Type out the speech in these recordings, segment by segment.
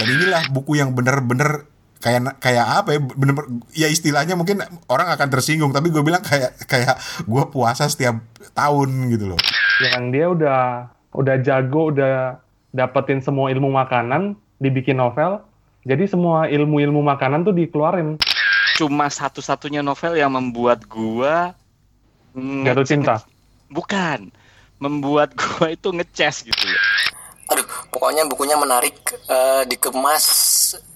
Dan inilah buku yang bener-bener kayak kayak apa ya bener, bener ya istilahnya mungkin orang akan tersinggung tapi gue bilang kayak kayak gue puasa setiap tahun gitu loh. Yang dia udah udah jago udah dapetin semua ilmu makanan dibikin novel jadi semua ilmu-ilmu makanan tuh dikeluarin. Cuma satu-satunya novel yang membuat gua jatuh cinta? bukan. Membuat gua itu ngeces gitu aduh pokoknya bukunya menarik uh, dikemas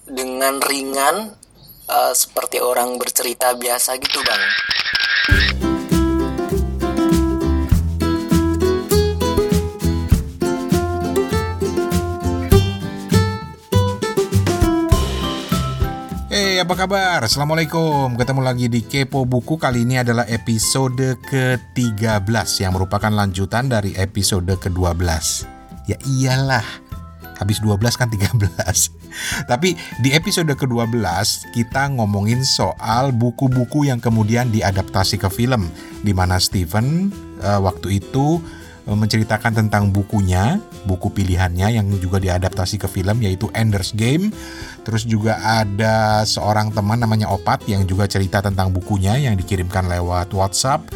dengan ringan uh, seperti orang bercerita biasa gitu bang. Hey, apa kabar? Assalamualaikum. Ketemu lagi di Kepo Buku. Kali ini adalah episode ke-13 yang merupakan lanjutan dari episode ke-12. Ya iyalah, habis 12 kan 13. Tapi di episode ke-12 kita ngomongin soal buku-buku yang kemudian diadaptasi ke film di mana Steven uh, waktu itu uh, menceritakan tentang bukunya, buku pilihannya yang juga diadaptasi ke film yaitu Ender's Game. Terus juga ada seorang teman namanya Opat yang juga cerita tentang bukunya yang dikirimkan lewat WhatsApp.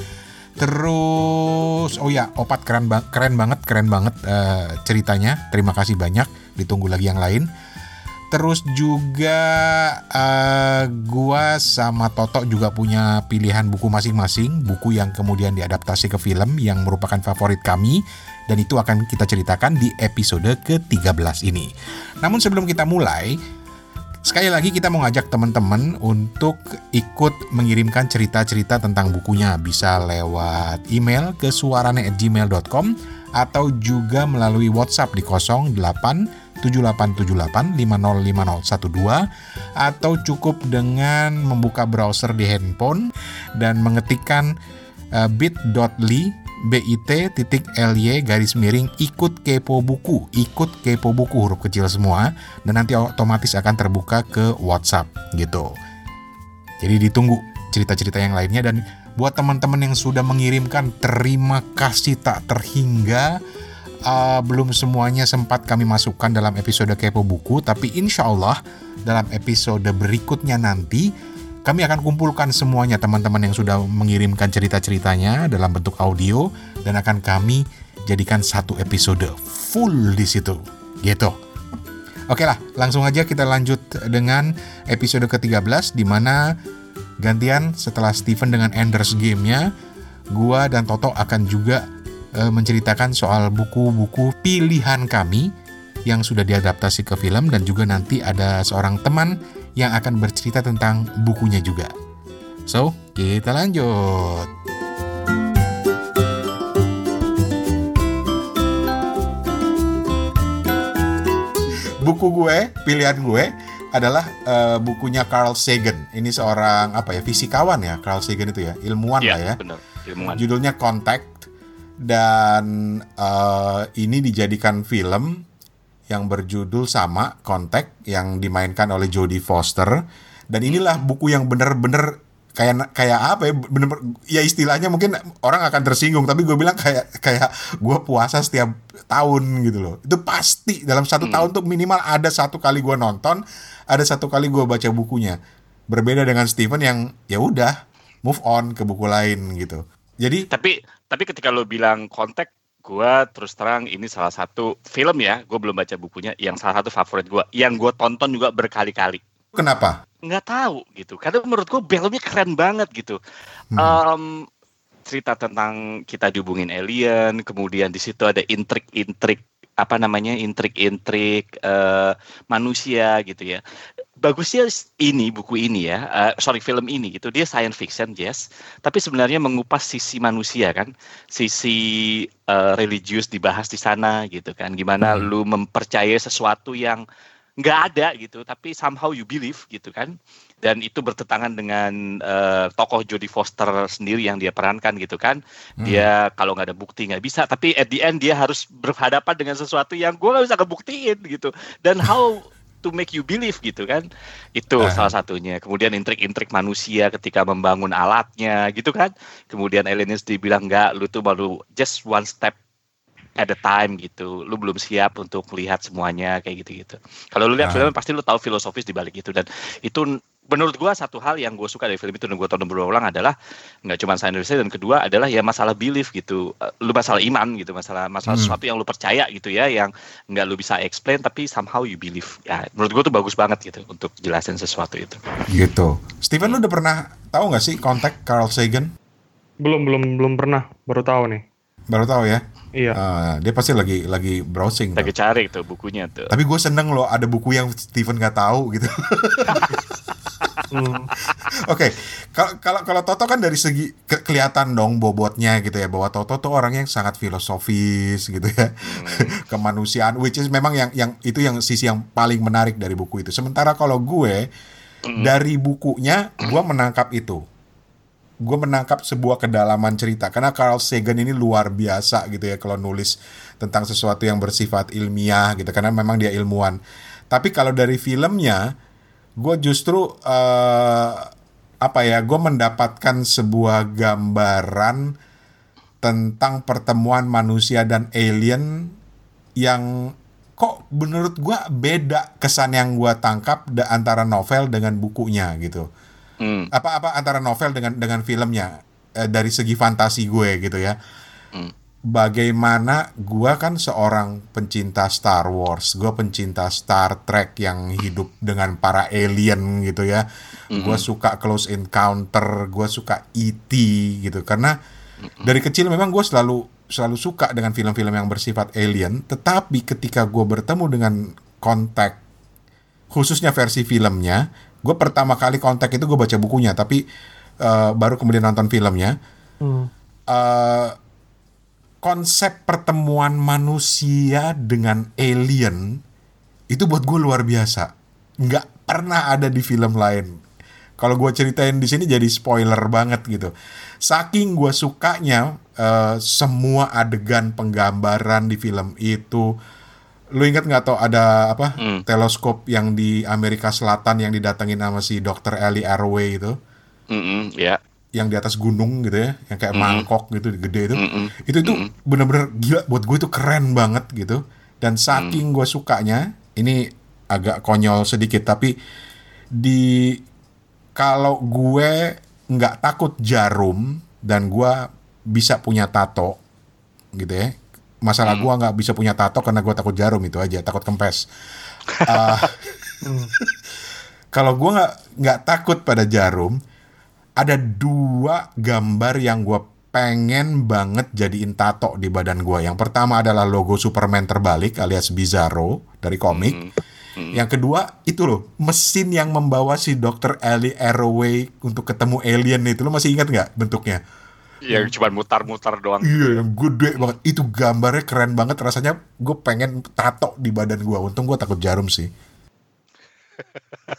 Terus, oh ya, Opat keren, ba keren banget, keren banget uh, ceritanya. Terima kasih banyak. Ditunggu lagi yang lain. Terus juga uh, gua sama Toto juga punya pilihan buku masing-masing, buku yang kemudian diadaptasi ke film yang merupakan favorit kami dan itu akan kita ceritakan di episode ke-13 ini. Namun sebelum kita mulai, Sekali lagi kita mau ngajak teman-teman untuk ikut mengirimkan cerita-cerita tentang bukunya. Bisa lewat email ke suarane@gmail.com atau juga melalui WhatsApp di 08 7878 505012 atau cukup dengan membuka browser di handphone dan mengetikkan uh, bit.ly bit.ly garis miring ikut kepo buku ikut kepo buku huruf kecil semua dan nanti otomatis akan terbuka ke WhatsApp gitu. Jadi ditunggu cerita-cerita yang lainnya dan buat teman-teman yang sudah mengirimkan terima kasih tak terhingga. Uh, belum semuanya sempat kami masukkan dalam episode kepo buku tapi insya Allah dalam episode berikutnya nanti kami akan kumpulkan semuanya teman-teman yang sudah mengirimkan cerita-ceritanya dalam bentuk audio dan akan kami jadikan satu episode full di situ. Gitu. Oke lah, langsung aja kita lanjut dengan episode ke-13 di mana gantian setelah Steven dengan Enders Game-nya, gua dan Toto akan juga e, menceritakan soal buku-buku pilihan kami yang sudah diadaptasi ke film dan juga nanti ada seorang teman yang akan bercerita tentang bukunya juga. So, kita lanjut. Buku gue, pilihan gue adalah uh, bukunya Carl Sagan. Ini seorang apa ya fisikawan ya Carl Sagan itu ya ilmuwan ya, lah ya. Bener, ilmuwan. Judulnya Contact dan uh, ini dijadikan film yang berjudul sama Contact yang dimainkan oleh Jodie Foster. Dan inilah buku yang bener-bener kayak kayak apa ya bener, bener ya istilahnya mungkin orang akan tersinggung tapi gue bilang kayak kayak gue puasa setiap tahun gitu loh. Itu pasti dalam satu hmm. tahun tuh minimal ada satu kali gue nonton ada satu kali gue baca bukunya. Berbeda dengan Steven yang ya udah move on ke buku lain gitu. Jadi tapi tapi ketika lo bilang kontak gue terus terang ini salah satu film ya gue belum baca bukunya yang salah satu favorit gue yang gue tonton juga berkali-kali. Kenapa? Nggak tahu gitu. Karena menurut gue filmnya keren banget gitu. Hmm. um, cerita tentang kita dihubungin alien kemudian di situ ada intrik-intrik apa namanya intrik-intrik uh, manusia gitu ya bagusnya ini buku ini ya uh, sorry film ini gitu. Dia science fiction yes. Tapi sebenarnya mengupas sisi manusia kan sisi uh, religius dibahas di sana gitu kan. Gimana hmm. lu mempercayai sesuatu yang nggak ada gitu tapi somehow you believe gitu kan. Dan itu bertentangan dengan uh, tokoh Jodie Foster sendiri yang dia perankan gitu kan. Hmm. dia kalau nggak ada bukti nggak bisa tapi at the end dia harus berhadapan dengan sesuatu yang gue nggak bisa kebuktiin gitu. Dan how to make you believe gitu kan. Itu uh. salah satunya. Kemudian intrik-intrik manusia ketika membangun alatnya gitu kan. Kemudian aliens dibilang enggak lu tuh baru just one step at a time gitu. Lu belum siap untuk melihat semuanya kayak gitu-gitu. Kalau lu lihat Nah. film pasti lu tahu filosofis di balik itu dan itu menurut gua satu hal yang gue suka dari film itu dan gue tonton berulang adalah nggak cuma science dan kedua adalah ya masalah belief gitu Eh, lu masalah iman gitu masalah masalah Hmm. sesuatu yang lu percaya gitu ya yang nggak lu bisa explain tapi somehow you believe ya menurut gue tuh bagus banget gitu untuk jelasin sesuatu itu Gitu. Steven lu udah pernah tahu nggak sih kontak Carl Sagan? Belum belum belum pernah, baru tahu nih. Baru tahu ya? Iya. Ah, dia pasti lagi lagi browsing. tuh. lagi cari tuh bukunya tuh Tapi gue seneng loh ada buku yang Steven nggak tahu gitu. Hmm. Oke, kalau kalau kalau Toto kan dari segi ke- kelihatan dong bobotnya gitu ya bahwa Toto tuh orang yang sangat filosofis gitu ya. Kemanusiaan which is memang yang yang itu yang sisi yang paling menarik dari buku itu. Sementara kalau gue dari bukunya gue menangkap itu. Gue menangkap sebuah kedalaman cerita karena Carl Sagan ini luar biasa gitu ya kalau nulis tentang sesuatu yang bersifat ilmiah gitu karena memang dia ilmuwan. Tapi kalau dari filmnya gue justru eh, apa ya gue mendapatkan sebuah gambaran tentang pertemuan manusia dan alien yang kok menurut gue beda kesan yang gue tangkap antara novel dengan bukunya gitu Hmm. apa apa antara novel dengan dengan filmnya? Eh, dari segi fantasi gue gitu ya. Hmm. bagaimana gue kan seorang pencinta Star Wars. Gue pencinta Star Trek yang hidup dengan para alien gitu ya. Gue suka Close Encounter gue suka E.T. gitu. Karena dari kecil memang gue selalu selalu suka dengan film-film yang bersifat alien. Tetapi ketika gue bertemu dengan kontak khususnya versi filmnya gue pertama kali kontak itu gue baca bukunya tapi eh, baru kemudian nonton filmnya. Hmm. eh, konsep pertemuan manusia dengan alien itu buat gue luar biasa. Nggak pernah ada di film lain. Kalau gue ceritain di sini jadi spoiler banget gitu. Saking gue sukanya eh, semua adegan penggambaran di film itu lu ingat nggak tau ada apa Hmm. teleskop yang di Amerika Selatan yang didatengin sama si Dr. Ellie Arway itu Mm-mm, ya yang di atas gunung gitu ya, yang kayak mangkok gitu gede itu. Mm-mm. Itu itu bener-bener gila buat gue itu keren banget gitu. Dan saking gue sukanya, ini agak konyol sedikit tapi di kalau gue nggak takut jarum dan gue bisa punya tato gitu ya. Masalah gue nggak bisa punya tato karena gue takut jarum itu aja, takut kempes. Ah, kalau gue nggak nggak takut pada jarum, ada dua gambar yang gue pengen banget jadiin tato di badan gue. Yang pertama adalah logo Superman terbalik alias Bizarro dari komik. Yang kedua itu loh mesin yang membawa si Dr. Ellie Arroway untuk ketemu alien itu lo masih ingat nggak bentuknya? Yang cuma mutar-mutar doang Iya yang gede banget. Itu gambarnya keren banget. Rasanya gue pengen tato di badan gue. Untung gue takut jarum sih.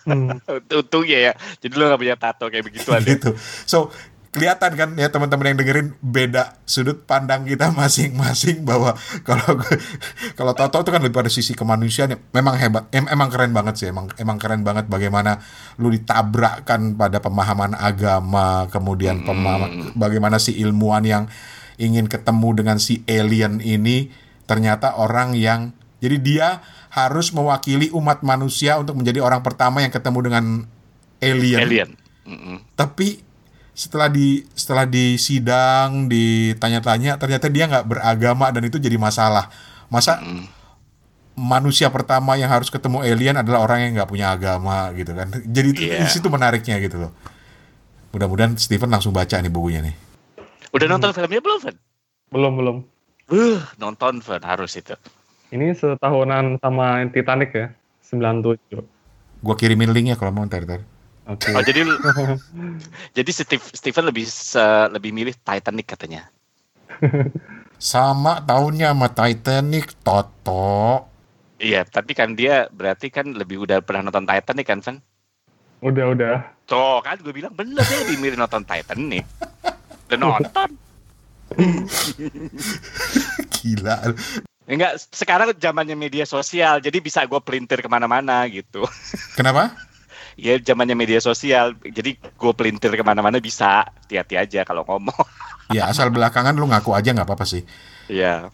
Hmm. untungnya ya jadi lu gak punya tato kayak begituan ya gitu. So kelihatan kan ya teman-teman yang dengerin beda sudut pandang kita masing-masing bahwa kalau kalau Toto itu kan lebih pada sisi kemanusiaan. Ya, memang hebat em- emang keren banget sih emang emang keren banget bagaimana lu ditabrakkan pada pemahaman agama kemudian pemahaman bagaimana si ilmuwan yang ingin ketemu dengan si alien ini ternyata orang yang jadi dia harus mewakili umat manusia untuk menjadi orang pertama yang ketemu dengan alien. Alien. Mm-mm. tapi setelah di setelah di sidang ditanya-tanya ternyata dia nggak beragama dan itu jadi masalah. Masa manusia pertama yang harus ketemu alien adalah orang yang nggak punya agama gitu kan. Jadi itu di situ menariknya gitu loh. Mudah-mudahan Steven langsung baca nih bukunya nih. Udah nonton filmnya belum Fen? Belum belum. Uh, nonton Fen harus itu. Ini setahunan sama Titanic ya, 97. gua kirimin linknya kalau mau ntar ntar Oke. oh jadi jadi Steve, Steven lebih se- lebih milih Titanic katanya sama tahunnya sama Titanic Toto iya tapi kan dia berarti kan lebih udah pernah nonton Titanic kan Fen? Udah udah. Tuh kan gue bilang bener dia lebih milih nonton Titanic udah nonton gila Enggak, sekarang zamannya media sosial, jadi bisa gue pelintir ke mana-mana gitu. kenapa ya zamannya media sosial, jadi gue pelintir ke mana-mana bisa, hati-hati aja kalau ngomong. ya asal belakangan lu ngaku aja nggak apa-apa sih Iya.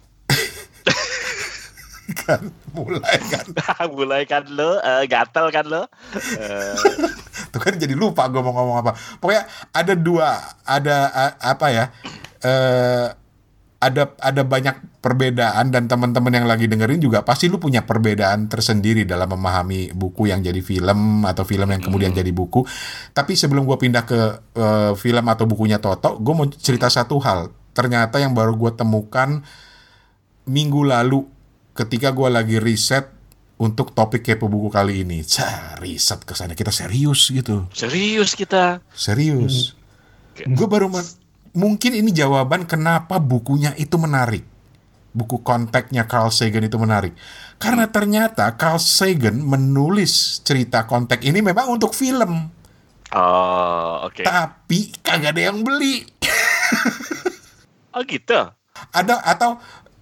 kan mulai kan mulai kan lo uh, gatel kan lo uh. tuh kan jadi lupa gue mau ngomong apa pokoknya ada dua ada uh, apa ya uh, ada ada banyak perbedaan dan teman-teman yang lagi dengerin juga pasti lu punya perbedaan tersendiri dalam memahami buku yang jadi film atau film yang kemudian hmm. jadi buku. Tapi sebelum gue pindah ke uh, film atau bukunya Toto, gue mau cerita satu hal. Ternyata yang baru gue temukan minggu lalu ketika gue lagi riset untuk topik kepo buku kali ini. Cah, riset ke sana kita serius gitu. Serius kita. Serius. Hmm. Gue baru mungkin ini jawaban kenapa bukunya itu menarik. Buku kontaknya Carl Sagan itu menarik. Karena ternyata Carl Sagan menulis cerita kontak ini memang untuk film. Oh, oke. Okay. Tapi kagak ada yang beli. oh gitu. Ada atau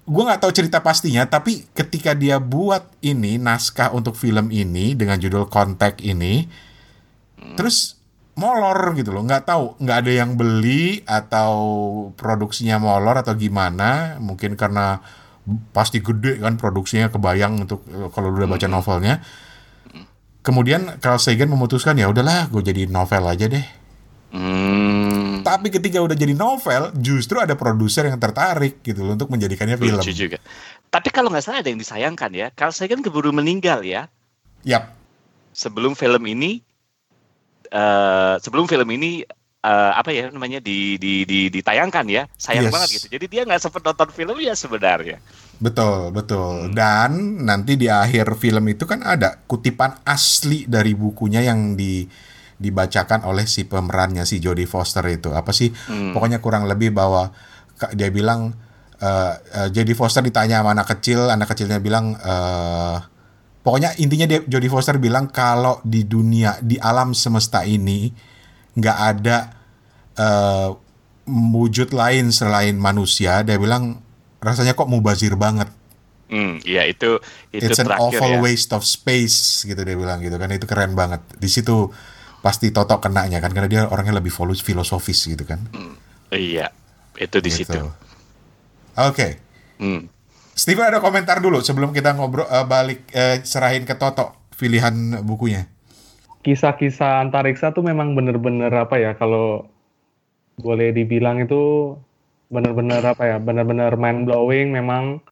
gue nggak tahu cerita pastinya, tapi ketika dia buat ini naskah untuk film ini dengan judul kontak ini, hmm. terus molor gitu loh. Nggak tahu nggak ada yang beli atau produksinya molor atau gimana. Mungkin karena pasti gede kan produksinya kebayang untuk kalau udah baca novelnya. Kemudian Carl Sagan memutuskan ya udahlah gue jadi novel aja deh. Hmm. tapi ketika udah jadi novel justru ada produser yang tertarik gitu loh untuk menjadikannya film. Lucu juga. Tapi kalau nggak salah ada yang disayangkan ya Carl Sagan keburu meninggal ya. Yap. Sebelum film ini uh, sebelum film ini uh, apa ya namanya di, di, di ditayangkan ya sayang yes. banget gitu jadi dia nggak sempat nonton film ya sebenarnya betul betul hmm. dan nanti di akhir film itu kan ada kutipan asli dari bukunya yang di dibacakan oleh si pemerannya si Jodie Foster itu apa sih hmm. pokoknya kurang lebih bahwa dia bilang uh, uh, Jodie Foster ditanya sama anak kecil anak kecilnya bilang uh, Pokoknya intinya dia Jodie Foster bilang kalau di dunia di alam semesta ini nggak ada uh, wujud lain selain manusia. Dia bilang rasanya kok mubazir banget. Hmm, iya itu itu It's an awful ya. waste of space gitu dia bilang gitu kan itu keren banget. Di situ pasti Toto kenanya kan karena dia orangnya lebih filosofis gitu kan. Hmm, iya, itu di gitu. situ. Oke. Okay. Hmm. Steven ada komentar dulu sebelum kita ngobrol uh, balik uh, serahin ke Toto pilihan bukunya. Kisah-kisah antariksa tuh memang bener-bener apa ya kalau boleh dibilang itu bener-bener apa ya bener-bener mind blowing memang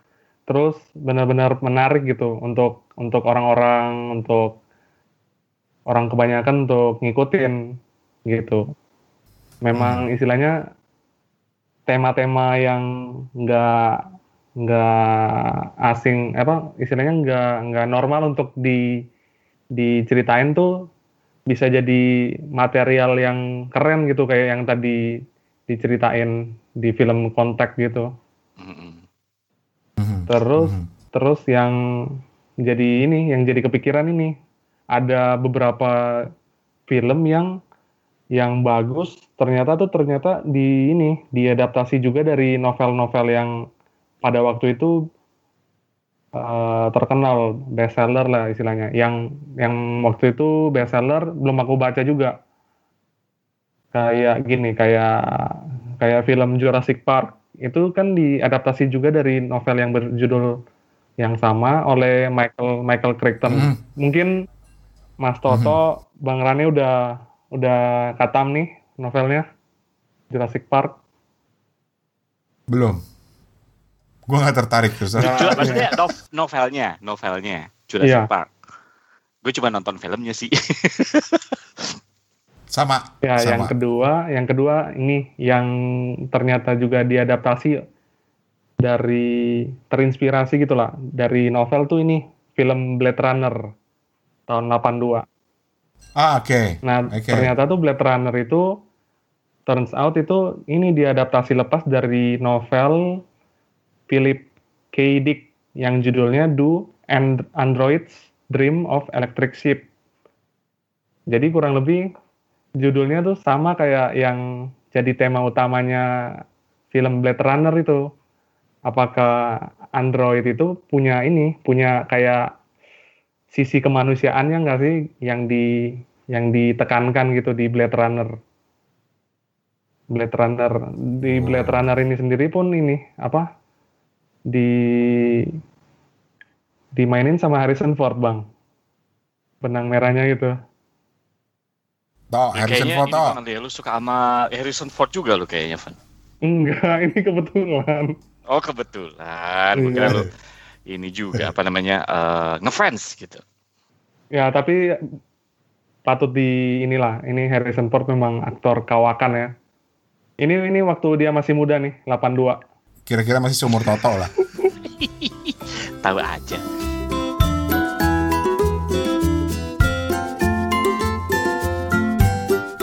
terus benar-benar menarik gitu untuk untuk orang-orang untuk orang kebanyakan untuk ngikutin gitu memang hmm. istilahnya tema-tema yang nggak nggak asing apa istilahnya nggak nggak normal untuk di diceritain tuh bisa jadi material yang keren gitu kayak yang tadi diceritain di film kontak gitu mm-hmm. terus mm-hmm. terus yang jadi ini yang jadi kepikiran ini ada beberapa film yang yang bagus ternyata tuh ternyata di ini diadaptasi juga dari novel-novel yang pada waktu itu uh, terkenal bestseller lah istilahnya. Yang yang waktu itu bestseller belum aku baca juga. Kayak gini, kayak kayak film Jurassic Park itu kan diadaptasi juga dari novel yang berjudul yang sama oleh Michael Michael Crichton. Mm. Mungkin Mas Toto, mm. Bang Rani udah udah katam nih novelnya Jurassic Park. Belum. Gue gak tertarik terus. Nah, maksudnya novelnya, novelnya Jurassic yeah. Park. Gue cuma nonton filmnya sih. sama. Ya, sama. yang kedua, yang kedua ini yang ternyata juga diadaptasi dari terinspirasi gitulah dari novel tuh ini film Blade Runner tahun 82. Ah, oke. Okay. Nah, okay. ternyata tuh Blade Runner itu turns out itu ini diadaptasi lepas dari novel Philip K. Dick yang judulnya Do and Androids Dream of Electric Sheep. Jadi kurang lebih judulnya tuh sama kayak yang jadi tema utamanya film Blade Runner itu. Apakah Android itu punya ini, punya kayak sisi kemanusiaannya nggak sih yang di yang ditekankan gitu di Blade Runner? Blade Runner di Blade Runner ini sendiri pun ini apa di dimainin sama Harrison Ford bang. Benang merahnya gitu. Toh, Ya, Harrison kayaknya Ford toh. Bang, lu suka sama Harrison Ford juga lu kayaknya, Van. Enggak, ini kebetulan. Oh kebetulan, kira Iya. lu ini juga apa namanya eh, ngefans gitu. Ya tapi patut di inilah. Ini Harrison Ford memang aktor kawakan ya. Ini ini waktu dia masih muda nih, 82. Kira-kira masih seumur Toto lah. Tahu aja.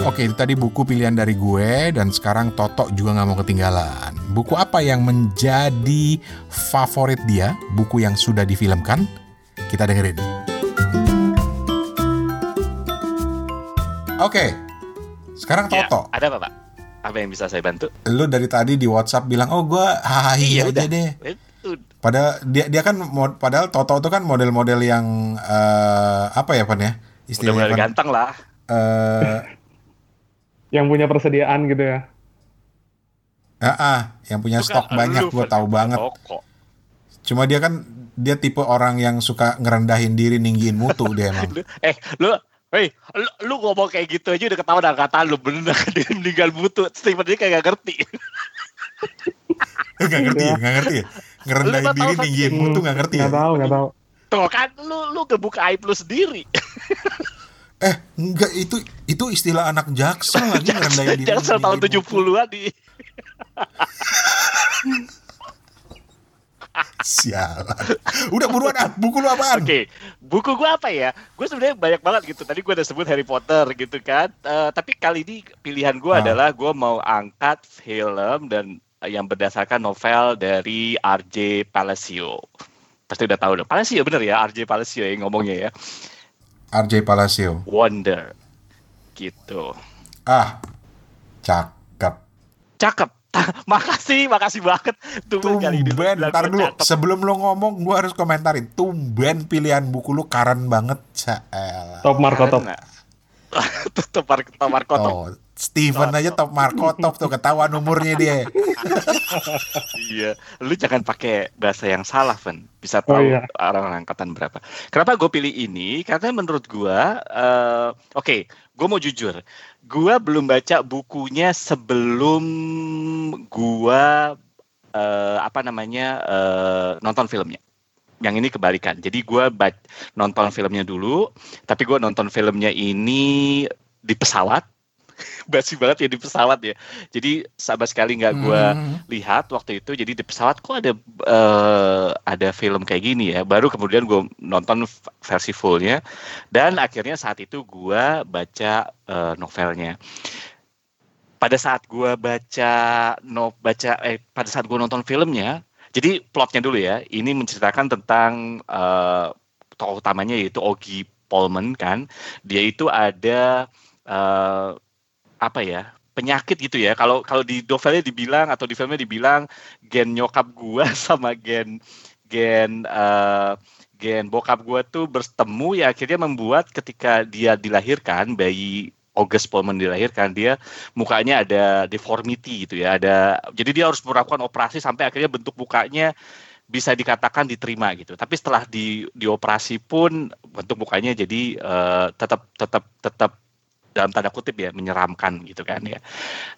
Oke, itu tadi buku pilihan dari gue dan sekarang Toto juga nggak mau ketinggalan. Buku apa yang menjadi favorit dia? Buku yang sudah difilmkan? Kita dengerin. Oke, sekarang Ya, Toto. ada apa, Pak? Apa yang bisa saya bantu? Lu dari tadi di WhatsApp bilang, oh gue hai Iya, aja udah. deh. Padahal dia dia kan mod- padahal Toto itu kan model-model yang eh, apa ya Pan ya? udah Istilahnya mulai Pan? ganteng lah. Eh, Yang punya persediaan gitu ya. ah, ah, yang punya Itu stok kan banyak, gue tahu bukan banget. Toko. Cuma dia kan dia tipe orang yang suka ngerendahin diri, ninggiin mutu dia emang. Eh, lu Hei, lu, lu ngomong kayak gitu aja udah ketahuan angkatan lu bener dia meninggal butuh. Steven dia kayak gak ngerti. Gak ngerti ya, gak ngerti ya. Ngerendahin diri, Hmm, mutu gak ngerti ya. Nggak tahu, nggak tahu. Tuh kan lu lu ngebuka aib lu sendiri. Eh, enggak itu itu istilah anak jaksel lagi ngerendahin diri. Jaksel tahun ninggiin mutu. 70-an di Sialan. Udah buruan ah, buku lu apaan? Oke, buku gue apa ya? Gue sebenarnya banyak banget gitu. Tadi gue udah sebut Harry Potter gitu kan. Eh, tapi kali ini pilihan gue Ah. adalah gue mau angkat film dan yang berdasarkan novel dari R.J. Palacio. Pasti udah tahu dong. Palacio bener ya, R.J. Palacio yang ngomongnya ya. RJ Palacio. Wonder. Gitu. Ah, cakep. Cakep. makasih, makasih banget. Tumben kali ini lu Tumben, ntar dulu. cakep. Sebelum lo ngomong, gua harus komentarin. Tumben pilihan buku lu keren banget. Caelah. Top Marco top. Top Marco top Marco top. Oh, Steven aja top Marco top tuh ketahuan umurnya dia. Iya, lu jangan pakai bahasa yang salah, Van. Bisa Oh, tahu iya. orang angkatan berapa. Kenapa gue pilih ini? Karena menurut gue, eh, oke, gue mau jujur, gue belum baca bukunya sebelum gue eh, apa namanya eh, nonton filmnya. Yang ini kebalikan. Jadi gue nonton filmnya dulu, tapi gue nonton filmnya ini di pesawat. Basi banget ya di pesawat ya. Jadi sama sekali nggak gue Hmm. lihat waktu itu. Jadi di pesawat kok ada eh, ada film kayak gini ya. Baru kemudian gue nonton versi fullnya. Dan akhirnya saat itu gue baca eh, novelnya. Pada saat gue baca no baca eh pada saat gue nonton filmnya jadi plotnya dulu ya. Ini menceritakan tentang eh, tokoh utamanya yaitu Ogi Polman kan. Dia itu ada eh, apa ya penyakit gitu ya. Kalau kalau di novelnya dibilang atau di filmnya dibilang gen nyokap gua sama gen gen eh, gen bokap gua tuh bertemu ya akhirnya membuat ketika dia dilahirkan bayi August Pullman dilahirkan dia mukanya ada deformity gitu ya ada jadi dia harus melakukan operasi sampai akhirnya bentuk mukanya bisa dikatakan diterima gitu tapi setelah di dioperasi pun bentuk mukanya jadi eh, tetap tetap tetap dalam tanda kutip ya menyeramkan gitu kan ya.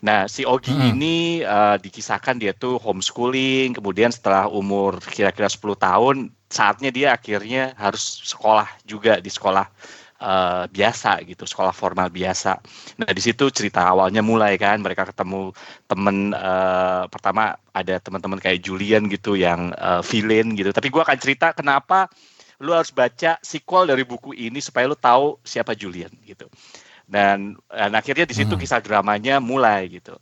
Nah si Ogi Hmm. ini eh, dikisahkan dia tuh homeschooling, kemudian setelah umur kira-kira 10 tahun saatnya dia akhirnya harus sekolah juga di sekolah eh, biasa gitu, sekolah formal biasa. Nah di situ cerita awalnya mulai kan mereka ketemu temen eh, pertama ada teman-teman kayak Julian gitu yang eh, villain gitu. Tapi gua akan cerita kenapa lu harus baca sequel dari buku ini supaya lu tahu siapa Julian gitu dan, dan akhirnya di situ Hmm. kisah dramanya mulai gitu.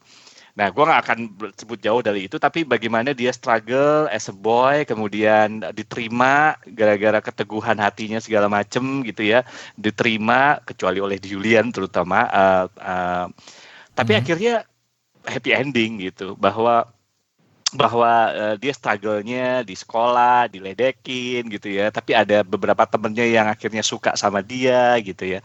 Nah, gua nggak akan sebut jauh dari itu, tapi bagaimana dia struggle as a boy, kemudian diterima gara-gara keteguhan hatinya segala macem gitu ya, diterima kecuali oleh Julian terutama. eh, eh, tapi Hmm. akhirnya happy ending gitu, bahwa bahwa uh, dia struggle-nya di sekolah, diledekin gitu ya. Tapi ada beberapa temennya yang akhirnya suka sama dia gitu ya.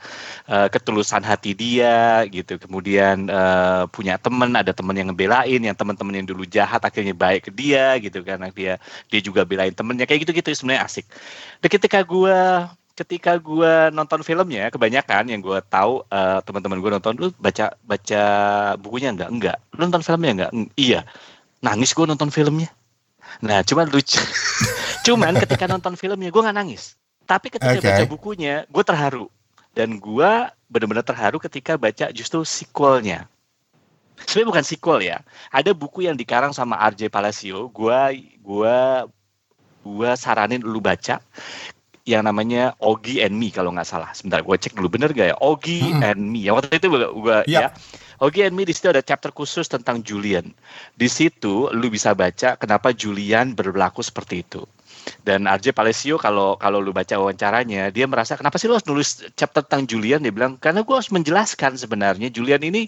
Uh, ketulusan hati dia gitu. Kemudian uh, punya temen, ada temen yang ngebelain, yang teman-teman yang dulu jahat akhirnya baik ke dia gitu karena dia dia juga belain temennya kayak gitu-gitu sebenarnya asik. Dan ketika gue ketika gue nonton filmnya kebanyakan yang gue tahu uh, teman-teman gue nonton lu baca baca bukunya enggak enggak lu nonton filmnya enggak iya nangis gue nonton filmnya. Nah cuman lucu. Cuman ketika nonton filmnya gue nggak nangis. Tapi ketika okay. baca bukunya gue terharu. Dan gue benar-benar terharu ketika baca justru sequelnya. Sebenarnya bukan sequel ya. Ada buku yang dikarang sama RJ Palacio. Gue gue gue saranin lu baca yang namanya Ogi and Me kalau nggak salah. Sebentar, gue cek dulu bener gak ya? Ogi hmm. and Me. Yang waktu itu gue, gue yep. ya Ogi and Me di situ ada chapter khusus tentang Julian. Di situ lu bisa baca kenapa Julian berlaku seperti itu. Dan RJ Palesio kalau kalau lu baca wawancaranya, dia merasa kenapa sih lu harus nulis chapter tentang Julian? Dia bilang karena gue harus menjelaskan sebenarnya Julian ini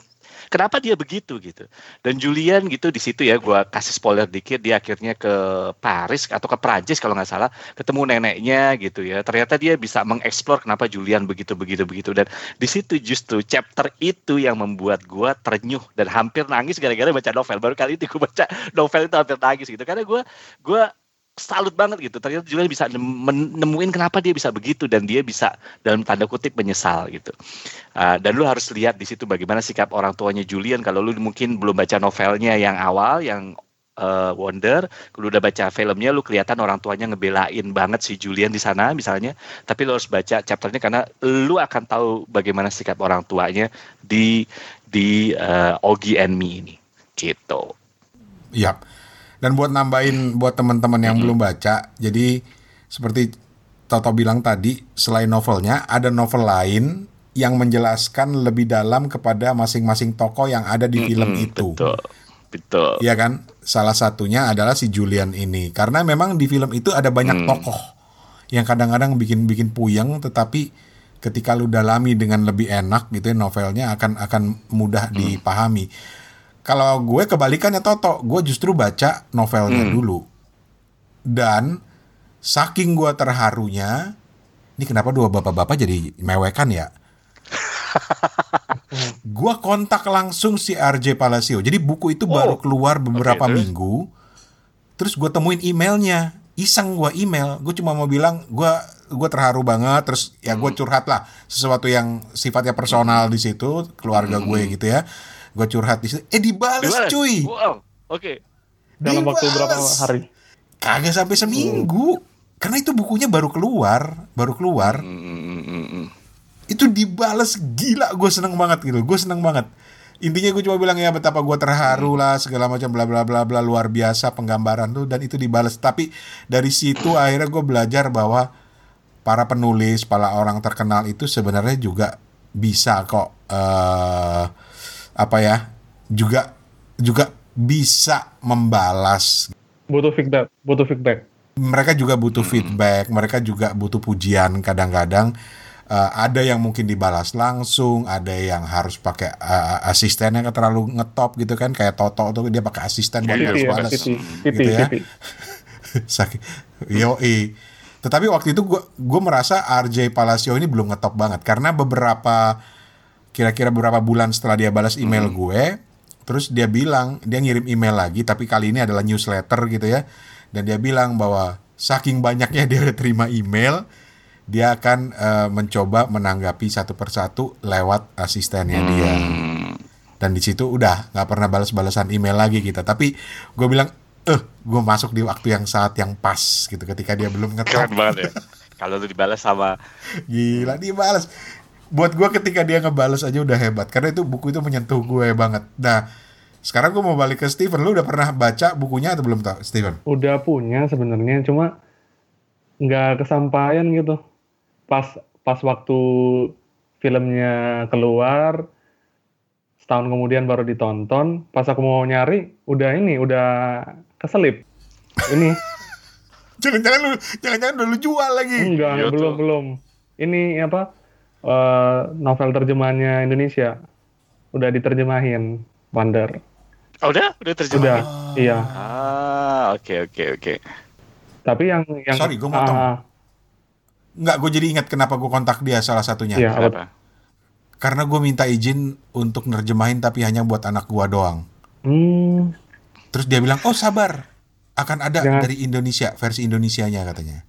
kenapa dia begitu gitu? Dan Julian gitu di situ ya gue kasih spoiler dikit dia akhirnya ke Paris atau ke Prancis kalau nggak salah ketemu neneknya gitu ya. Ternyata dia bisa mengeksplor kenapa Julian begitu begitu begitu. Dan di situ justru chapter itu yang membuat gue terenyuh dan hampir nangis gara-gara baca novel. Baru kali itu gue baca novel itu hampir nangis gitu. Karena gue gue salut banget gitu. Ternyata Julian bisa nemuin kenapa dia bisa begitu dan dia bisa dalam tanda kutip menyesal gitu. Uh, dan lu harus lihat di situ bagaimana sikap orang tuanya Julian kalau lu mungkin belum baca novelnya yang awal yang uh, Wonder, lu udah baca filmnya lu kelihatan orang tuanya ngebelain banget si Julian di sana misalnya, tapi lu harus baca chapternya karena lu akan tahu bagaimana sikap orang tuanya di di uh, Ogi and Me ini gitu. Iya. Dan buat nambahin buat teman-teman yang belum baca, jadi seperti Toto bilang tadi, selain novelnya ada novel lain yang menjelaskan lebih dalam kepada masing-masing tokoh yang ada di film -hmm, itu. Betul. Betul. Iya kan? Salah satunya adalah si Julian ini. Karena memang di film itu ada banyak hmm. tokoh yang kadang-kadang bikin-bikin puyeng tetapi ketika lu dalami dengan lebih enak gitu ya novelnya akan akan mudah hmm. dipahami. Kalau gue kebalikannya Toto, gue justru baca novelnya hmm. dulu. Dan saking gue terharunya, ini kenapa dua bapak-bapak jadi mewekan ya? gue kontak langsung si RJ Palacio. Jadi buku itu oh. baru keluar beberapa okay, minggu. Terus gue temuin emailnya, iseng gue email. Gue cuma mau bilang gue gue terharu banget. Terus ya gue hmm. curhat lah sesuatu yang sifatnya personal di situ, keluarga gue hmm. gitu ya gue curhat di situ. Eh dibales, dibales. cuy. Wow oke. Okay. dalam waktu berapa hari? Kagak sampai seminggu. Hmm. karena itu bukunya baru keluar baru keluar. Hmm, itu dibales. Gila gue seneng banget gitu. Gue seneng banget. Intinya gue cuma bilang ya betapa gue terharu lah segala macam bla bla bla bla luar biasa penggambaran tuh. Dan itu dibales. Tapi dari situ akhirnya gue belajar bahwa para penulis para orang terkenal itu sebenarnya juga bisa kok uh, apa ya juga juga bisa membalas. Butuh feedback butuh feedback. Mereka juga butuh hmm. feedback mereka juga butuh pujian kadang-kadang. Uh, ada yang mungkin dibalas langsung ada yang harus pakai uh, asisten yang terlalu ngetop gitu kan kayak Toto tuh dia pakai asisten buat balas-balas gitu ya. Sakit. Yo tetapi waktu itu gue gue merasa RJ Palacio ini belum ngetop banget karena beberapa kira-kira beberapa bulan setelah dia balas email hmm. gue terus dia bilang dia ngirim email lagi tapi kali ini adalah newsletter gitu ya. Dan dia bilang bahwa saking banyaknya dia udah terima email dia akan uh, mencoba menanggapi satu persatu lewat asistennya hmm. dia. Dan di situ udah nggak pernah balas-balasan email lagi kita. Tapi gue bilang eh gue masuk di waktu yang saat yang pas gitu ketika dia belum ngetop banget ya. Kalau lu dibalas sama gila dibalas buat gue ketika dia ngebales aja udah hebat karena itu buku itu menyentuh gue banget. Nah sekarang gue mau balik ke Steven. Lu udah pernah baca bukunya atau belum tau Steven? Udah punya sebenarnya cuma nggak kesampaian gitu. Pas pas waktu filmnya keluar setahun kemudian baru ditonton pas aku mau nyari udah ini udah keselip. Ini. Jangan-jangan lu jangan-jangan udah lu jual lagi. Enggak. Iya belum belum. Ini apa uh, novel terjemahannya Indonesia udah diterjemahin Wonder Oh, udah, udah terjemah. Udah, iya. Ah, oke oke oke. Tapi yang yang Sorry, gua motong. ah, Nggak, gue jadi ingat kenapa gue kontak dia salah satunya. Iya, apa? Kenapa? Karena gue minta izin untuk nerjemahin tapi hanya buat anak gua doang. hmm, Terus dia bilang, oh sabar, akan ada Jangan. dari Indonesia, versi Indonesianya katanya.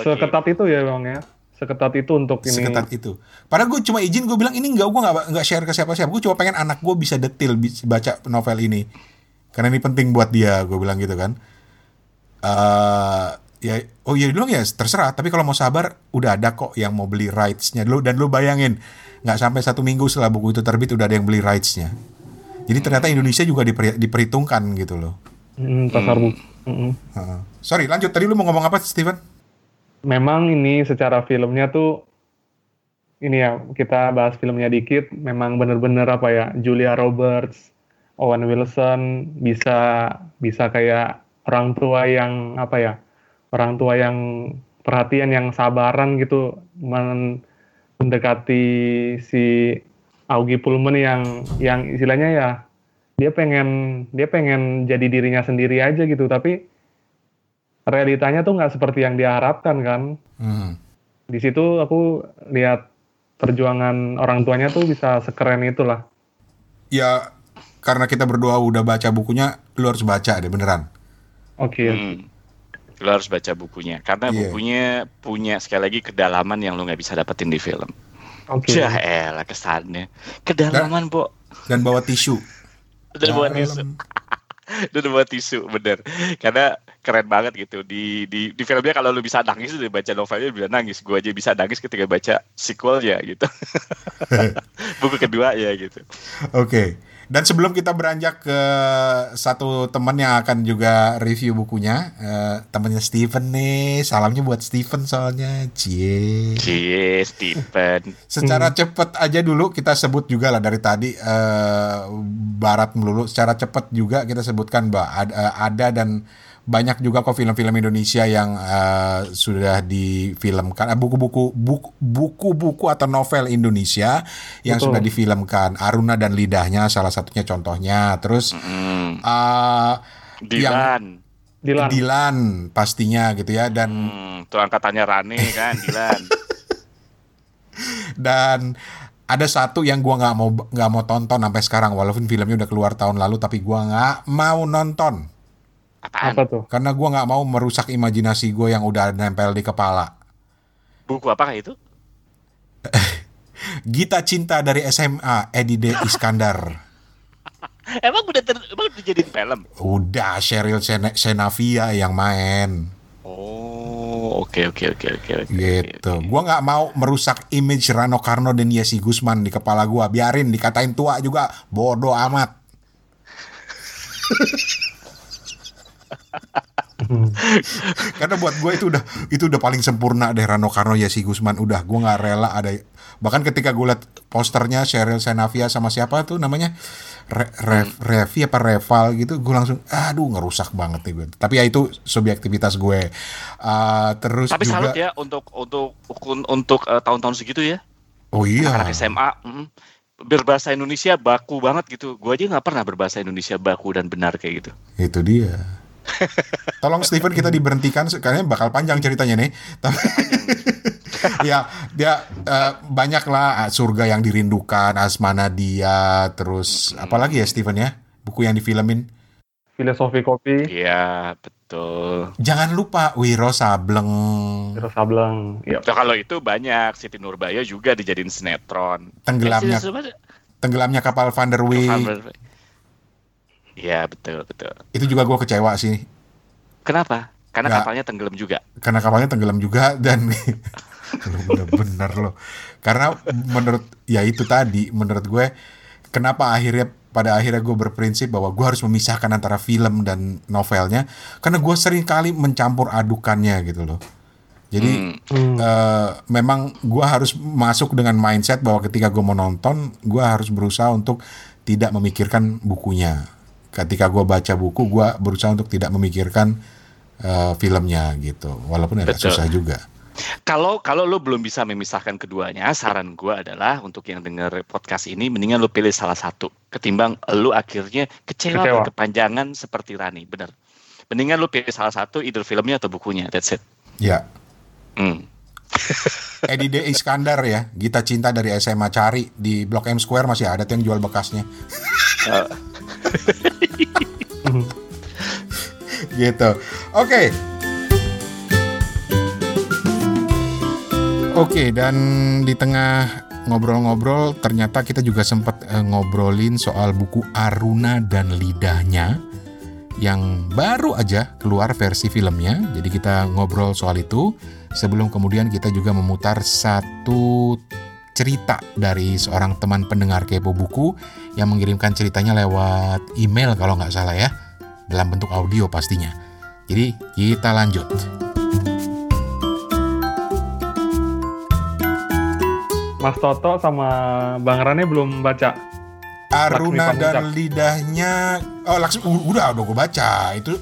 Oke. seketat itu ya bang ya. Seketat itu untuk ini. Seketat itu. Padahal gue cuma izin, gue bilang ini nggak, gue nggak nggak share ke siapa-siapa. Gue cuma pengen anak gue bisa detail bisa baca novel ini, karena ini penting buat dia. Gue bilang gitu kan. eh ya, oh iya dulu ya terserah. Tapi kalau mau sabar, udah ada kok yang mau beli rights-nya dulu. Dan lu bayangin, nggak sampai satu minggu setelah buku itu terbit udah ada yang beli rights-nya. Jadi ternyata Indonesia juga diperi- diperhitungkan gitu loh. Hmm, pasar buku. Mm-mm. Heeh. Sorry, lanjut. Tadi lu mau ngomong apa, Steven? Memang ini secara filmnya tuh ini ya kita bahas filmnya dikit. Memang bener-bener apa ya Julia Roberts, Owen Wilson bisa bisa kayak orang tua yang apa ya orang tua yang perhatian yang sabaran gitu men- mendekati si Augie Pullman yang yang istilahnya ya dia pengen dia pengen jadi dirinya sendiri aja gitu tapi realitanya tuh nggak seperti yang dia harapkan kan Hmm. di situ aku lihat perjuangan orang tuanya tuh bisa sekeren itulah Ya, karena kita berdua udah baca bukunya, lu harus baca deh beneran. oke Hmm. Lo harus baca bukunya karena Iya. bukunya punya sekali lagi kedalaman yang lo nggak bisa dapetin di film. oke Jah elah kesannya. Kedalaman, Bo. Dan bawa tisu. Dan Dalam. tisu. Dan buat tisu, bener. Karena keren banget gitu. Di di di filmnya kalau lu bisa nangis udah baca novelnya bisa nangis. Gue aja bisa nangis ketika baca sequelnya gitu. Buku kedua ya gitu. Oke. Dan sebelum kita beranjak ke satu teman yang akan juga review bukunya, eh, temannya Steven nih, salamnya buat Steven soalnya, cie. Cie, Stephen. Secara cepet aja dulu kita sebut juga lah dari tadi eh, Barat melulu. Secara cepet juga kita sebutkan bahwa ada, eh, ada dan banyak juga kok film-film Indonesia yang eh, sudah difilmkan. Eh, Buku-buku buku- buku-buku atau novel Indonesia yang Betul. sudah difilmkan. Aruna dan Lidahnya salah satunya contohnya. Terus Hmm. eh, Dilan. Dilan Dilan pastinya gitu ya dan Hmm, tuh angkatannya Rane kan, Dilan. dan ada satu yang gua nggak mau nggak mau tonton sampai sekarang walaupun filmnya udah keluar tahun lalu tapi gua nggak mau nonton Apaan? apa tuh karena gua nggak mau merusak imajinasi gue yang udah nempel di kepala Buku apakah itu? Gita Cinta dari SMA Edi D Iskandar Emang udah ter, emang udah jadiin film? udah Cheryl Sen- Senavia yang main Oh, oke oke oke oke oke. gitu gua nggak mau merusak image Rano Karno dan Yesi Gusman di kepala gua biarin dikatain tua juga bodoh amat Karena buat gue itu udah itu udah paling sempurna deh Rano Karno Yesi Gusman udah gue nggak rela ada bahkan ketika gue liat posternya Cheryl Senavia sama siapa tuh namanya? Re, Rev- Revi apa Reval gitu gue langsung aduh ngerusak banget nih gue tapi ya itu subjektivitas gue Ah, terus Tapi juga salut ya untuk untuk untuk, eh, tahun-tahun segitu ya. oh iya. Anak SMA mm, berbahasa Indonesia baku banget gitu. Gua aja nggak pernah berbahasa Indonesia baku dan benar kayak gitu. itu dia tolong Steven kita diberhentikan. Kayaknya bakal panjang ceritanya nih. Tapi ya dia eh, banyak lah ah, surga yang dirindukan Asmana dia terus apalagi ya Steven ya? Buku yang difilmin. Filosofi kopi. Iya, betul. jangan lupa Wiro Sableng. Wiro Sableng ya kalau itu banyak. Siti Nurbaya juga dijadiin sinetron. tenggelamnya Eh, tenggelamnya kapal Van der Wijk Iya, betul betul. itu juga gue kecewa sih Kenapa? Karena Nggak. kapalnya tenggelam juga. karena kapalnya tenggelam juga dan bener-bener loh karena menurut ya itu tadi menurut gue kenapa akhirnya pada akhirnya gue berprinsip bahwa gue harus memisahkan antara film dan novelnya karena gue sering kali mencampur adukannya gitu loh jadi Hmm. eh, memang gue harus masuk dengan mindset bahwa ketika gue mau nonton gue harus berusaha untuk tidak memikirkan bukunya ketika gue baca buku gue berusaha untuk tidak memikirkan eh, filmnya gitu walaupun agak Betul. susah juga Kalau kalau lo belum bisa memisahkan keduanya, saran gue adalah untuk yang dengar podcast ini, mendingan lo pilih salah satu, ketimbang lo akhirnya kecewa, Kecewa. berkepanjangan seperti Rani, bener. Mendingan lo pilih salah satu, either filmnya atau bukunya, that's it. Ya. Hmm. Edi D. Iskandar ya, Gita Cinta dari SMA Cari di Blok M Square masih ada tuh yang jual bekasnya. gitu. Oke. Oke, dan di tengah ngobrol-ngobrol ternyata kita juga sempat eh, ngobrolin soal buku Aruna dan Lidahnya yang baru aja keluar versi filmnya. Jadi kita ngobrol soal itu sebelum kemudian kita juga memutar satu cerita dari seorang teman pendengar kepo buku yang mengirimkan ceritanya lewat email kalau nggak salah ya dalam bentuk audio pastinya. Jadi kita lanjut. Mas Toto sama Bang Rane belum baca. Aruna dan lidahnya oh u- udah udah gue baca itu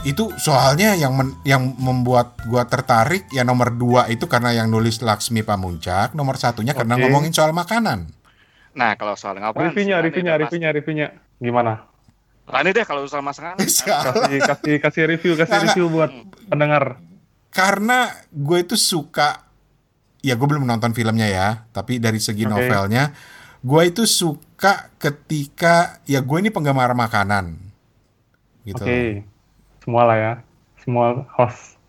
itu soalnya yang men- yang membuat gua tertarik ya nomor dua itu karena yang nulis Laksmi Pamuncak nomor satunya karena Oke. ngomongin soal makanan Nah, kalau soal ngapain? Reviewnya, reviewnya, reviewnya, reviewnya. Gimana? Rani deh kalau soal masakan. Kasih kasih kasih review, kasih Nggak, review buat pendengar. karena gue itu suka ya gue belum nonton filmnya ya tapi dari segi Oke. novelnya gue itu suka ketika ya gue ini penggemar makanan gitu Oke. Semua lah ya. Semua host.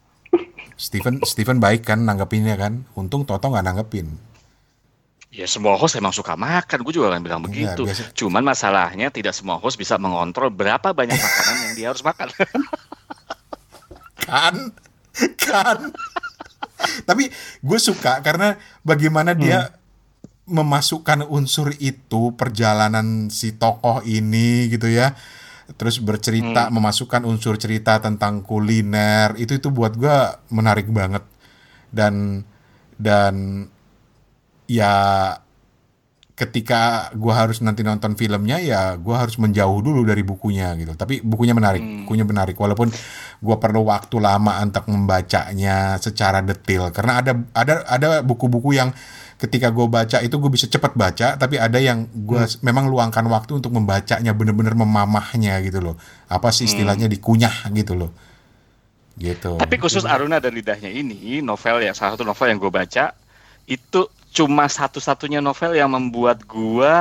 Steven Steven baik kan nanggepinnya kan untung Toto nggak nanggepin Ya semua host emang suka makan, gue juga akan bilang Iya, begitu. biasa- Cuman masalahnya tidak semua host bisa mengontrol berapa banyak makanan yang dia harus makan. kan kan tapi gue suka karena bagaimana dia memasukkan unsur itu perjalanan si tokoh ini gitu ya terus bercerita memasukkan unsur cerita tentang kuliner itu itu buat gue menarik banget. Dan dan ya ketika gua harus nanti nonton filmnya ya gua harus menjauh dulu dari bukunya gitu. Tapi bukunya menarik bukunya menarik. Walaupun gua perlu waktu lama untuk membacanya secara detail. Karena ada ada ada buku-buku yang ketika gue baca itu gue bisa cepat baca tapi ada yang gua memang luangkan waktu untuk membacanya bener-bener memamahnya gitu loh. Apa sih istilahnya dikunyah gitu loh. Gitu. Tapi khusus Aruna dan Lidahnya ini, novel ya, salah satu novel yang gue baca, itu cuma satu-satunya novel yang membuat gue...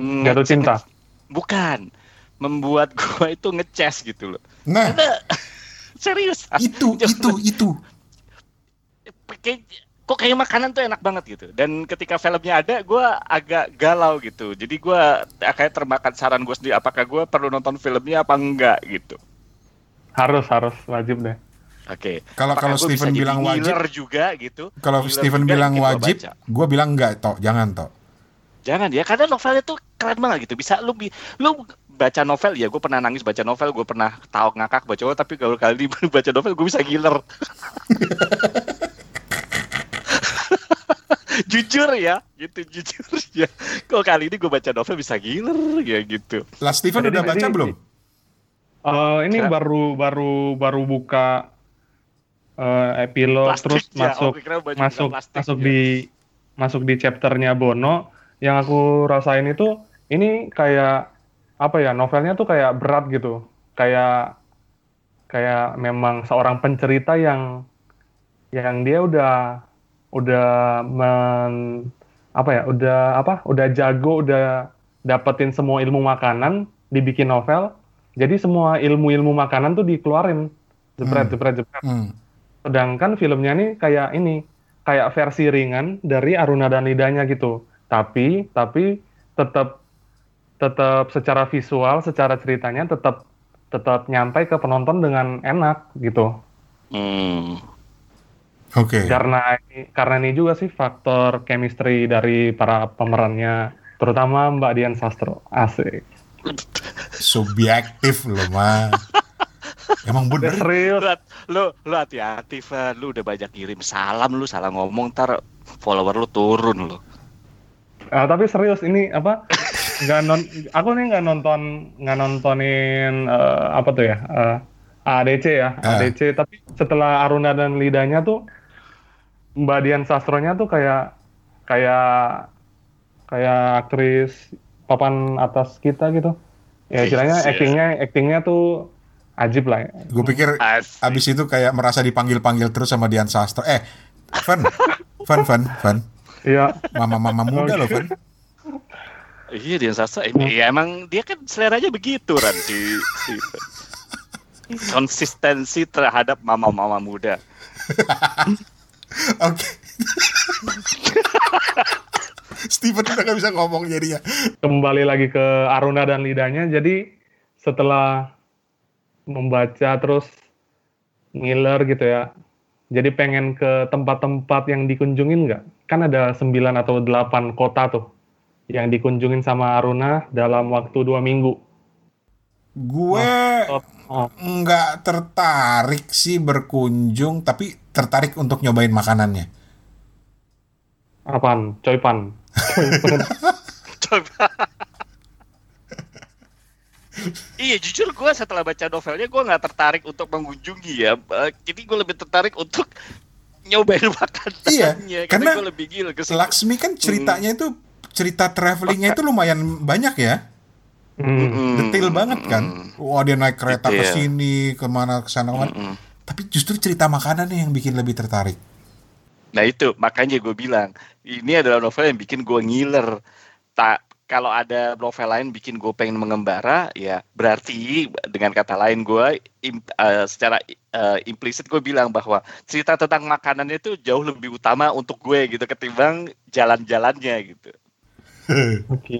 Jatuh cinta. Bukan. Membuat gue itu ngeces gitu loh. nah. Karena, serius. itu itu itu. Kayak- kok kayak makanan tuh enak banget gitu. Dan ketika filmnya ada, gue agak galau gitu. Jadi gue kayak termakan saran gue sendiri, apakah gue perlu nonton filmnya apa enggak gitu. Harus harus wajib deh. Oke. Kalau- Apakah kalau bisa Steven bilang wajib- juga gitu. Kalau Steven juga bilang gua wajib, gue bilang enggak, tok. Jangan, tok. Jangan ya, karena novelnya tuh keren banget gitu. Bisa lu bi- lu baca novel ya, gue pernah nangis baca novel, gue pernah tahu ngakak baca novel, tapi kalau kali ini baca novel gue bisa giler. jujur ya, gitu jujur ya. Kok kali ini gue baca novel bisa giler ya gitu. Lah Steven Jadi- udah baca jadi- belum? Eh, ini Kira- baru baru baru buka eh, epilog Plastik terus ya, masuk oh, baju masuk plastik masuk ya. di masuk di chapternya Bono. Yang aku rasain itu ini kayak apa ya novelnya tuh kayak berat gitu. Kayak kayak memang seorang pencerita yang yang dia udah udah men apa ya udah apa udah jago udah dapetin semua ilmu makanan dibikin novel jadi semua ilmu-ilmu makanan tuh dikeluarin jepret Hmm. jepret jepret Hmm. sedangkan filmnya nih kayak ini kayak versi ringan dari Aruna dan Lidahnya gitu tapi tapi tetap tetap secara visual secara ceritanya tetap tetap nyampai ke penonton dengan enak gitu Hmm. Oke. karena karena ini juga sih faktor chemistry dari para pemerannya terutama Mbak Dian Sastro asik Subjektif loh, mah. Emang bener. serius Lu, lu, hati-hati. Lu udah banyak kirim salam, lu salah ngomong, ntar follower lu turun lu. Ah, tapi serius ini apa nggak non aku nih nggak nonton nggak nontonin eh, apa tuh ya eh, ADC ya Ah. ADC tapi setelah Aruna dan Lidahnya tuh Mbak Dian Sastronya tuh kayak kayak kayak aktris papan atas kita gitu. Ya istilahnya Iya. actingnya actingnya tuh ajib lah. ya. Gue pikir Asik. abis itu kayak merasa dipanggil-panggil terus sama Dian Sastro. Eh, Van, Van, Van, Van. Iya. Mama-mama muda loh, Van. Iya dia sasa. Ya emang dia kan seleranya begitu Ran si Steven. Konsistensi terhadap mama-mama muda. Oke. Steven udah gak bisa ngomong jadinya. Kembali lagi ke Aruna dan lidahnya. Jadi setelah membaca terus ngiler gitu ya. Jadi pengen ke tempat-tempat yang dikunjungin nggak? Kan ada 9 atau 8 kota tuh yang dikunjungin sama Aruna dalam waktu dua minggu. Gue Oh, nggak tertarik sih berkunjung, tapi tertarik untuk nyobain makanannya. apaan? Coipan. Coba. iya jujur gue setelah baca novelnya gue nggak tertarik untuk mengunjungi ya. Eh, Jadi gue lebih tertarik untuk nyobain makanannya. Iya, karena karena gue lebih gila ke. Laksmi kan ceritanya itu cerita travelingnya itu lumayan banyak ya. Hmm. Mm-mm. Detail banget kan. Wah dia naik kereta ke sini, ke mana ke sana ke mana. Tapi justru cerita makanannya yang bikin lebih tertarik. Nah itu makanya gue bilang ini adalah novel yang bikin gue ngiler. Tak kalau ada novel lain bikin gue pengen mengembara, ya berarti dengan kata lain gue im- eh, secara eh, implisit gue bilang bahwa cerita tentang makanannya itu jauh lebih utama untuk gue gitu ketimbang jalan-jalannya gitu.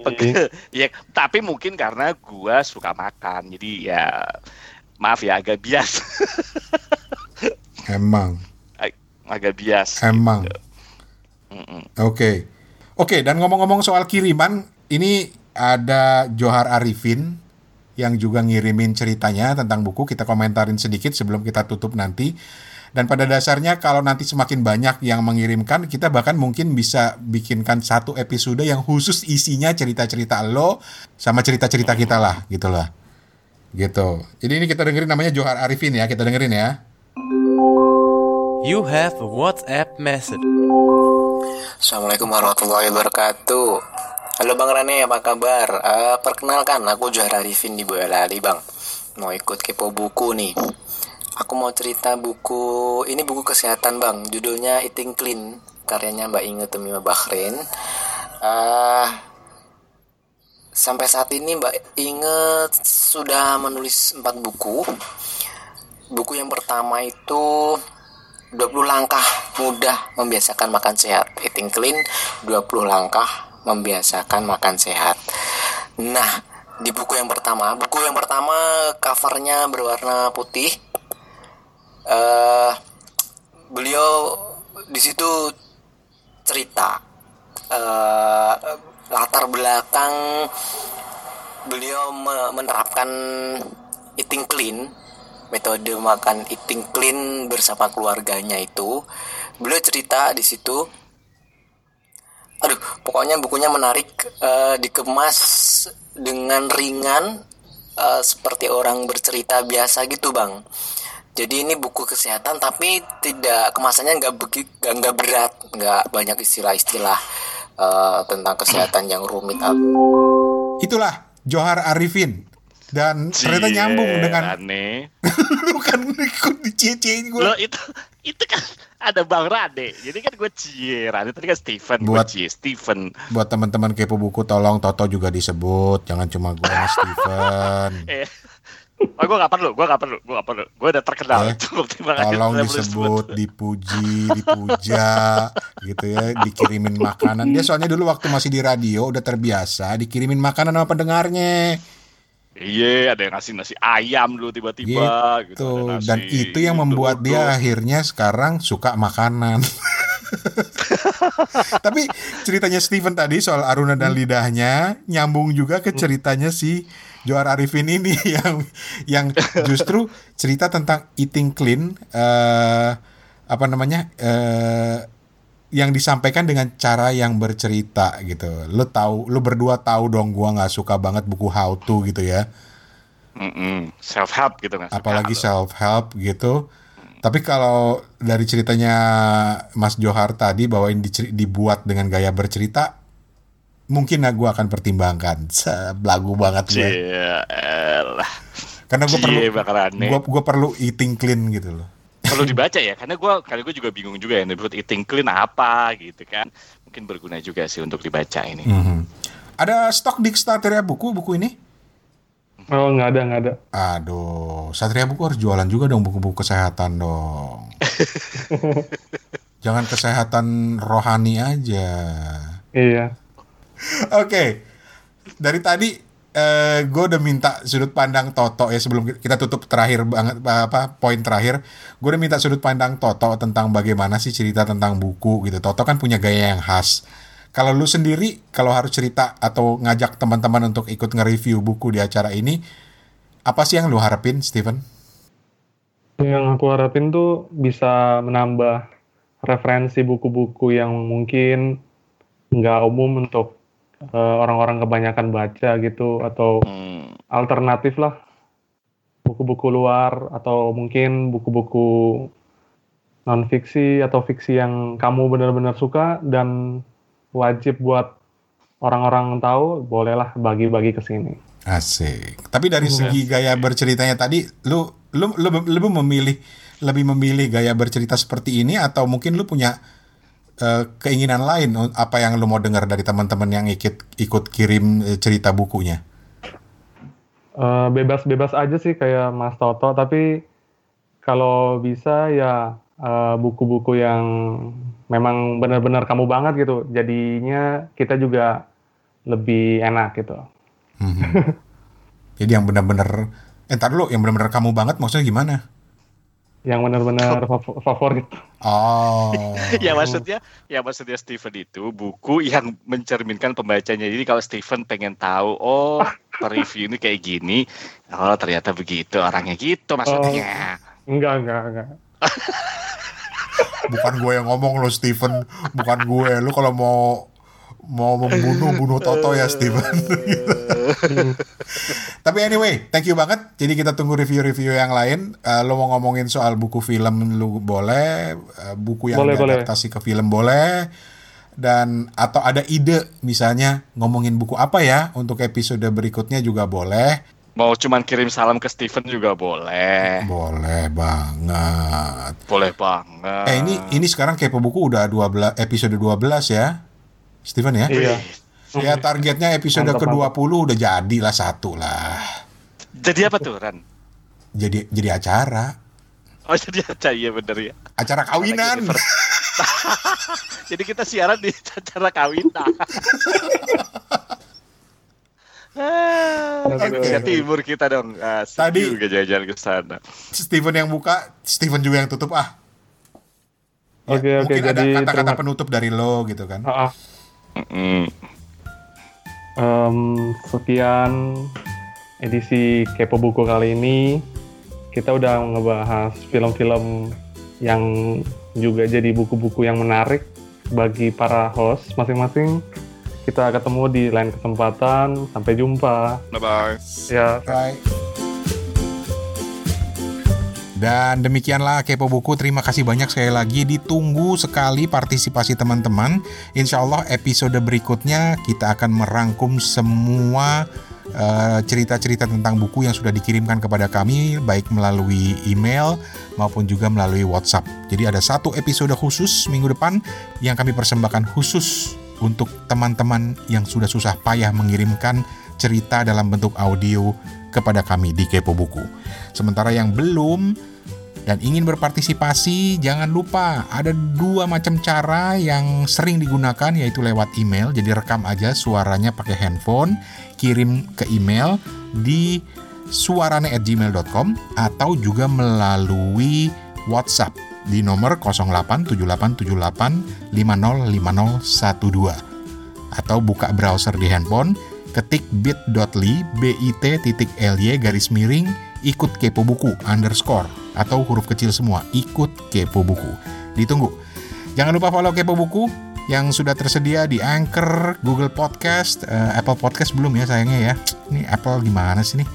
Oke. ya tapi mungkin karena gue suka makan, jadi ya maaf ya agak bias, Emang, agak bias. emang. gitu. Mm-mm. Oke. Oke, dan ngomong-ngomong soal kiriman, ini ada Johar Arifin yang juga ngirimin ceritanya tentang buku. Kita komentarin sedikit sebelum kita tutup nanti. Dan pada dasarnya kalau nanti semakin banyak yang mengirimkan, kita bahkan mungkin bisa bikinkan satu episode yang khusus isinya cerita-cerita lo sama cerita-cerita kita lah, gitu lah. Gitu. Jadi ini kita dengerin namanya Johar Arifin ya, kita dengerin ya. You have a WhatsApp message. Assalamualaikum warahmatullahi wabarakatuh. Halo Bang Rane, apa kabar? Eh, perkenalkan, aku Johar Arifin di Boyolali Bang. Mau ikut kepo buku nih. Aku mau cerita buku, ini buku kesehatan Bang. Judulnya Eating Clean, karyanya Mbak Inge Tumima Bahrain. Eh, sampai saat ini Mbak Inge sudah menulis 4 buku. Buku yang pertama itu 20 langkah mudah membiasakan makan sehat. Eating clean 20 langkah membiasakan makan sehat. Nah, di buku yang pertama, buku yang pertama covernya berwarna putih. eh beliau di situ cerita eh, latar belakang beliau me- menerapkan eating clean metode makan eating clean bersama keluarganya itu. Beliau cerita di situ aduh pokoknya bukunya menarik eh, dikemas dengan ringan eh, seperti orang bercerita biasa gitu bang. Jadi ini buku kesehatan tapi tidak kemasannya nggak begi- nggak nggak berat nggak banyak istilah-istilah eh, tentang kesehatan yang rumit Itulah Johar Arifin. Dan ternyata Cie, nyambung dengan aneh. lu kan ikut dicecein gue. Lo itu itu kan ada Bang Rade. Jadi kan gue cie Rade tadi kan Steven, gue Buat- cie Steven. Buat teman-teman kepo buku tolong Toto juga disebut, jangan cuma gue sama Steven. Oh, gue gak perlu, gue gak perlu, gue gak perlu. Gue udah terkenal. Eh. Tolong disebut, dipuji, dipuja, gitu ya, dikirimin makanan. Dia soalnya dulu waktu masih di radio udah terbiasa dikirimin makanan sama pendengarnya. Iya, ada yang ngasih nasi ayam dulu tiba-tiba. Gitu. nasi Dan itu yang membuat dia uduk. akhirnya sekarang suka makanan. Tapi ceritanya Steven tadi soal Aruna dan lidahnya nyambung juga ke ceritanya si Johar Arifin ini yang yang justru cerita tentang eating clean eh apa namanya eh yang disampaikan dengan cara yang bercerita gitu. Lu tahu, lu berdua tahu dong gua nggak suka banget buku how to gitu ya. Mm-mm. self help gitu suka apalagi lo. self help gitu Tapi kalau dari ceritanya Mas Johar tadi bahwa ini dibuat dengan gaya bercerita, mungkin gue akan pertimbangkan. Sebelagu banget gue. Elah. Karena gue perlu, gue gue perlu eating clean gitu loh. perlu dibaca ya karena gue karena gue juga bingung juga ya menurut eating clean apa gitu kan mungkin berguna juga sih untuk dibaca ini Mhm. Ada stok di Satria Buku buku ini? Oh nggak ada nggak ada. Aduh, Satria Buku harus jualan juga dong buku-buku kesehatan dong. Jangan kesehatan rohani aja. Iya. Oke, dari tadi eh gue udah minta sudut pandang Toto ya sebelum kita tutup terakhir banget apa poin terakhir, gue udah minta sudut pandang Toto tentang bagaimana sih cerita tentang buku gitu. Toto kan punya gaya yang khas. Kalau lu sendiri kalau harus cerita atau ngajak teman-teman untuk ikut nge-review buku di acara ini, apa sih yang lu harapin, Steven? Yang aku harapin tuh bisa menambah referensi buku-buku yang mungkin nggak umum untuk eh, orang-orang kebanyakan baca gitu atau Hmm, alternatif lah buku-buku luar atau mungkin buku-buku non fiksi atau fiksi yang kamu benar-benar suka dan wajib buat orang-orang tahu bolehlah bagi-bagi ke sini. Asik. Tapi dari Iya. segi gaya berceritanya tadi, lu lu lu lebih memilih lebih memilih gaya bercerita seperti ini atau mungkin lu punya eh, keinginan lain apa yang lu mau dengar dari teman-teman yang ikut ikut kirim eh, cerita bukunya? Eh, bebas-bebas aja sih kayak Mas Toto, tapi kalau bisa ya eh, buku-buku yang memang benar-benar kamu banget gitu, jadinya kita juga lebih enak gitu. Mhm. Jadi yang benar-benar eh, entar dulu yang benar-benar kamu banget maksudnya gimana? Yang benar-benar fav- favorit. Oh. ya maksudnya ya maksudnya Steven itu buku yang mencerminkan pembacanya jadi kalau Steven pengen tahu oh review ini kayak gini oh ternyata begitu orangnya gitu maksudnya Enggak, enggak, enggak. bukan gue yang ngomong lo Steven, bukan gue. Lu kalau mau mau membunuh bunuh Toto ya Steven. Tapi anyway, thank you banget. Jadi kita tunggu review-review yang lain. Eh, lo mau ngomongin soal buku film lu boleh, eh, buku yang Boleh, boleh. diadaptasi ke film boleh. Dan atau ada ide misalnya ngomongin buku apa ya untuk episode berikutnya juga boleh. Mau cuman kirim salam ke Steven juga boleh Boleh banget. boleh banget Eh ini ini sekarang kepo buku udah 12 episode 12 ya. Steven ya? Iya. Ya targetnya episode Mantap, ke-20 udah jadi lah satu lah. jadi apa tuh Ran Jadi jadi acara. oh jadi aja iya bener ya Acara kawinan. jadi kita siaran di acara kawinan. Indonesia Timur kita dong. Asik Tadi- juga jalan-jalan ke sana. Steven yang buka, Steven juga yang tutup ah. Ya, Oke, oke, Mungkin ada jadi kata-kata penutup dari lo gitu kan. Ah, ah. Mm. Em, sekian edisi Kepo Buku kali ini. Kita udah ngebahas film-film yang juga jadi buku-buku yang menarik bagi para host masing-masing. Kita ketemu di lain kesempatan. Sampai jumpa. Bye bye. Ya, Right. Dan demikianlah Kepo Buku. Terima kasih banyak sekali lagi. Ditunggu sekali partisipasi teman-teman. Insya Allah episode berikutnya kita akan merangkum semua eh, cerita-cerita tentang buku yang sudah dikirimkan kepada kami, baik melalui email maupun juga melalui WhatsApp. Jadi ada satu episode khusus minggu depan yang kami persembahkan khusus untuk teman-teman yang sudah susah payah mengirimkan cerita dalam bentuk audio kepada kami di Kepo Buku. Sementara yang belum dan ingin berpartisipasi, jangan lupa ada dua macam cara yang sering digunakan yaitu lewat email. Jadi rekam aja suaranya pakai handphone, kirim ke email di suarane@gmail.com atau juga melalui WhatsApp di nomor 087878505012 atau buka browser di handphone ketik bit.ly bit.ly garis miring ikut kepo buku underscore atau huruf kecil semua ikut kepo buku ditunggu jangan lupa follow kepo buku yang sudah tersedia di Anchor, Google Podcast, eh, Apple Podcast belum ya sayangnya ya. Ini Apple gimana sih nih?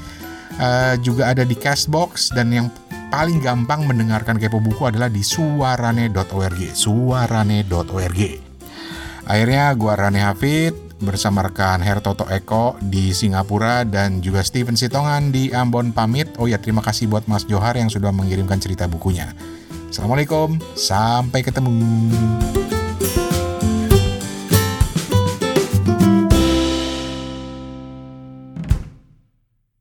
Eh, juga ada di Castbox dan yang paling gampang mendengarkan kepo buku adalah di suarane.org. Suarane.org. Akhirnya gua Rane Hafid bersama rekan Hertoto Eko di Singapura dan juga Steven Sitongan di Ambon pamit. Oh ya terima kasih buat Mas Johar yang sudah mengirimkan cerita bukunya. Assalamualaikum, sampai ketemu.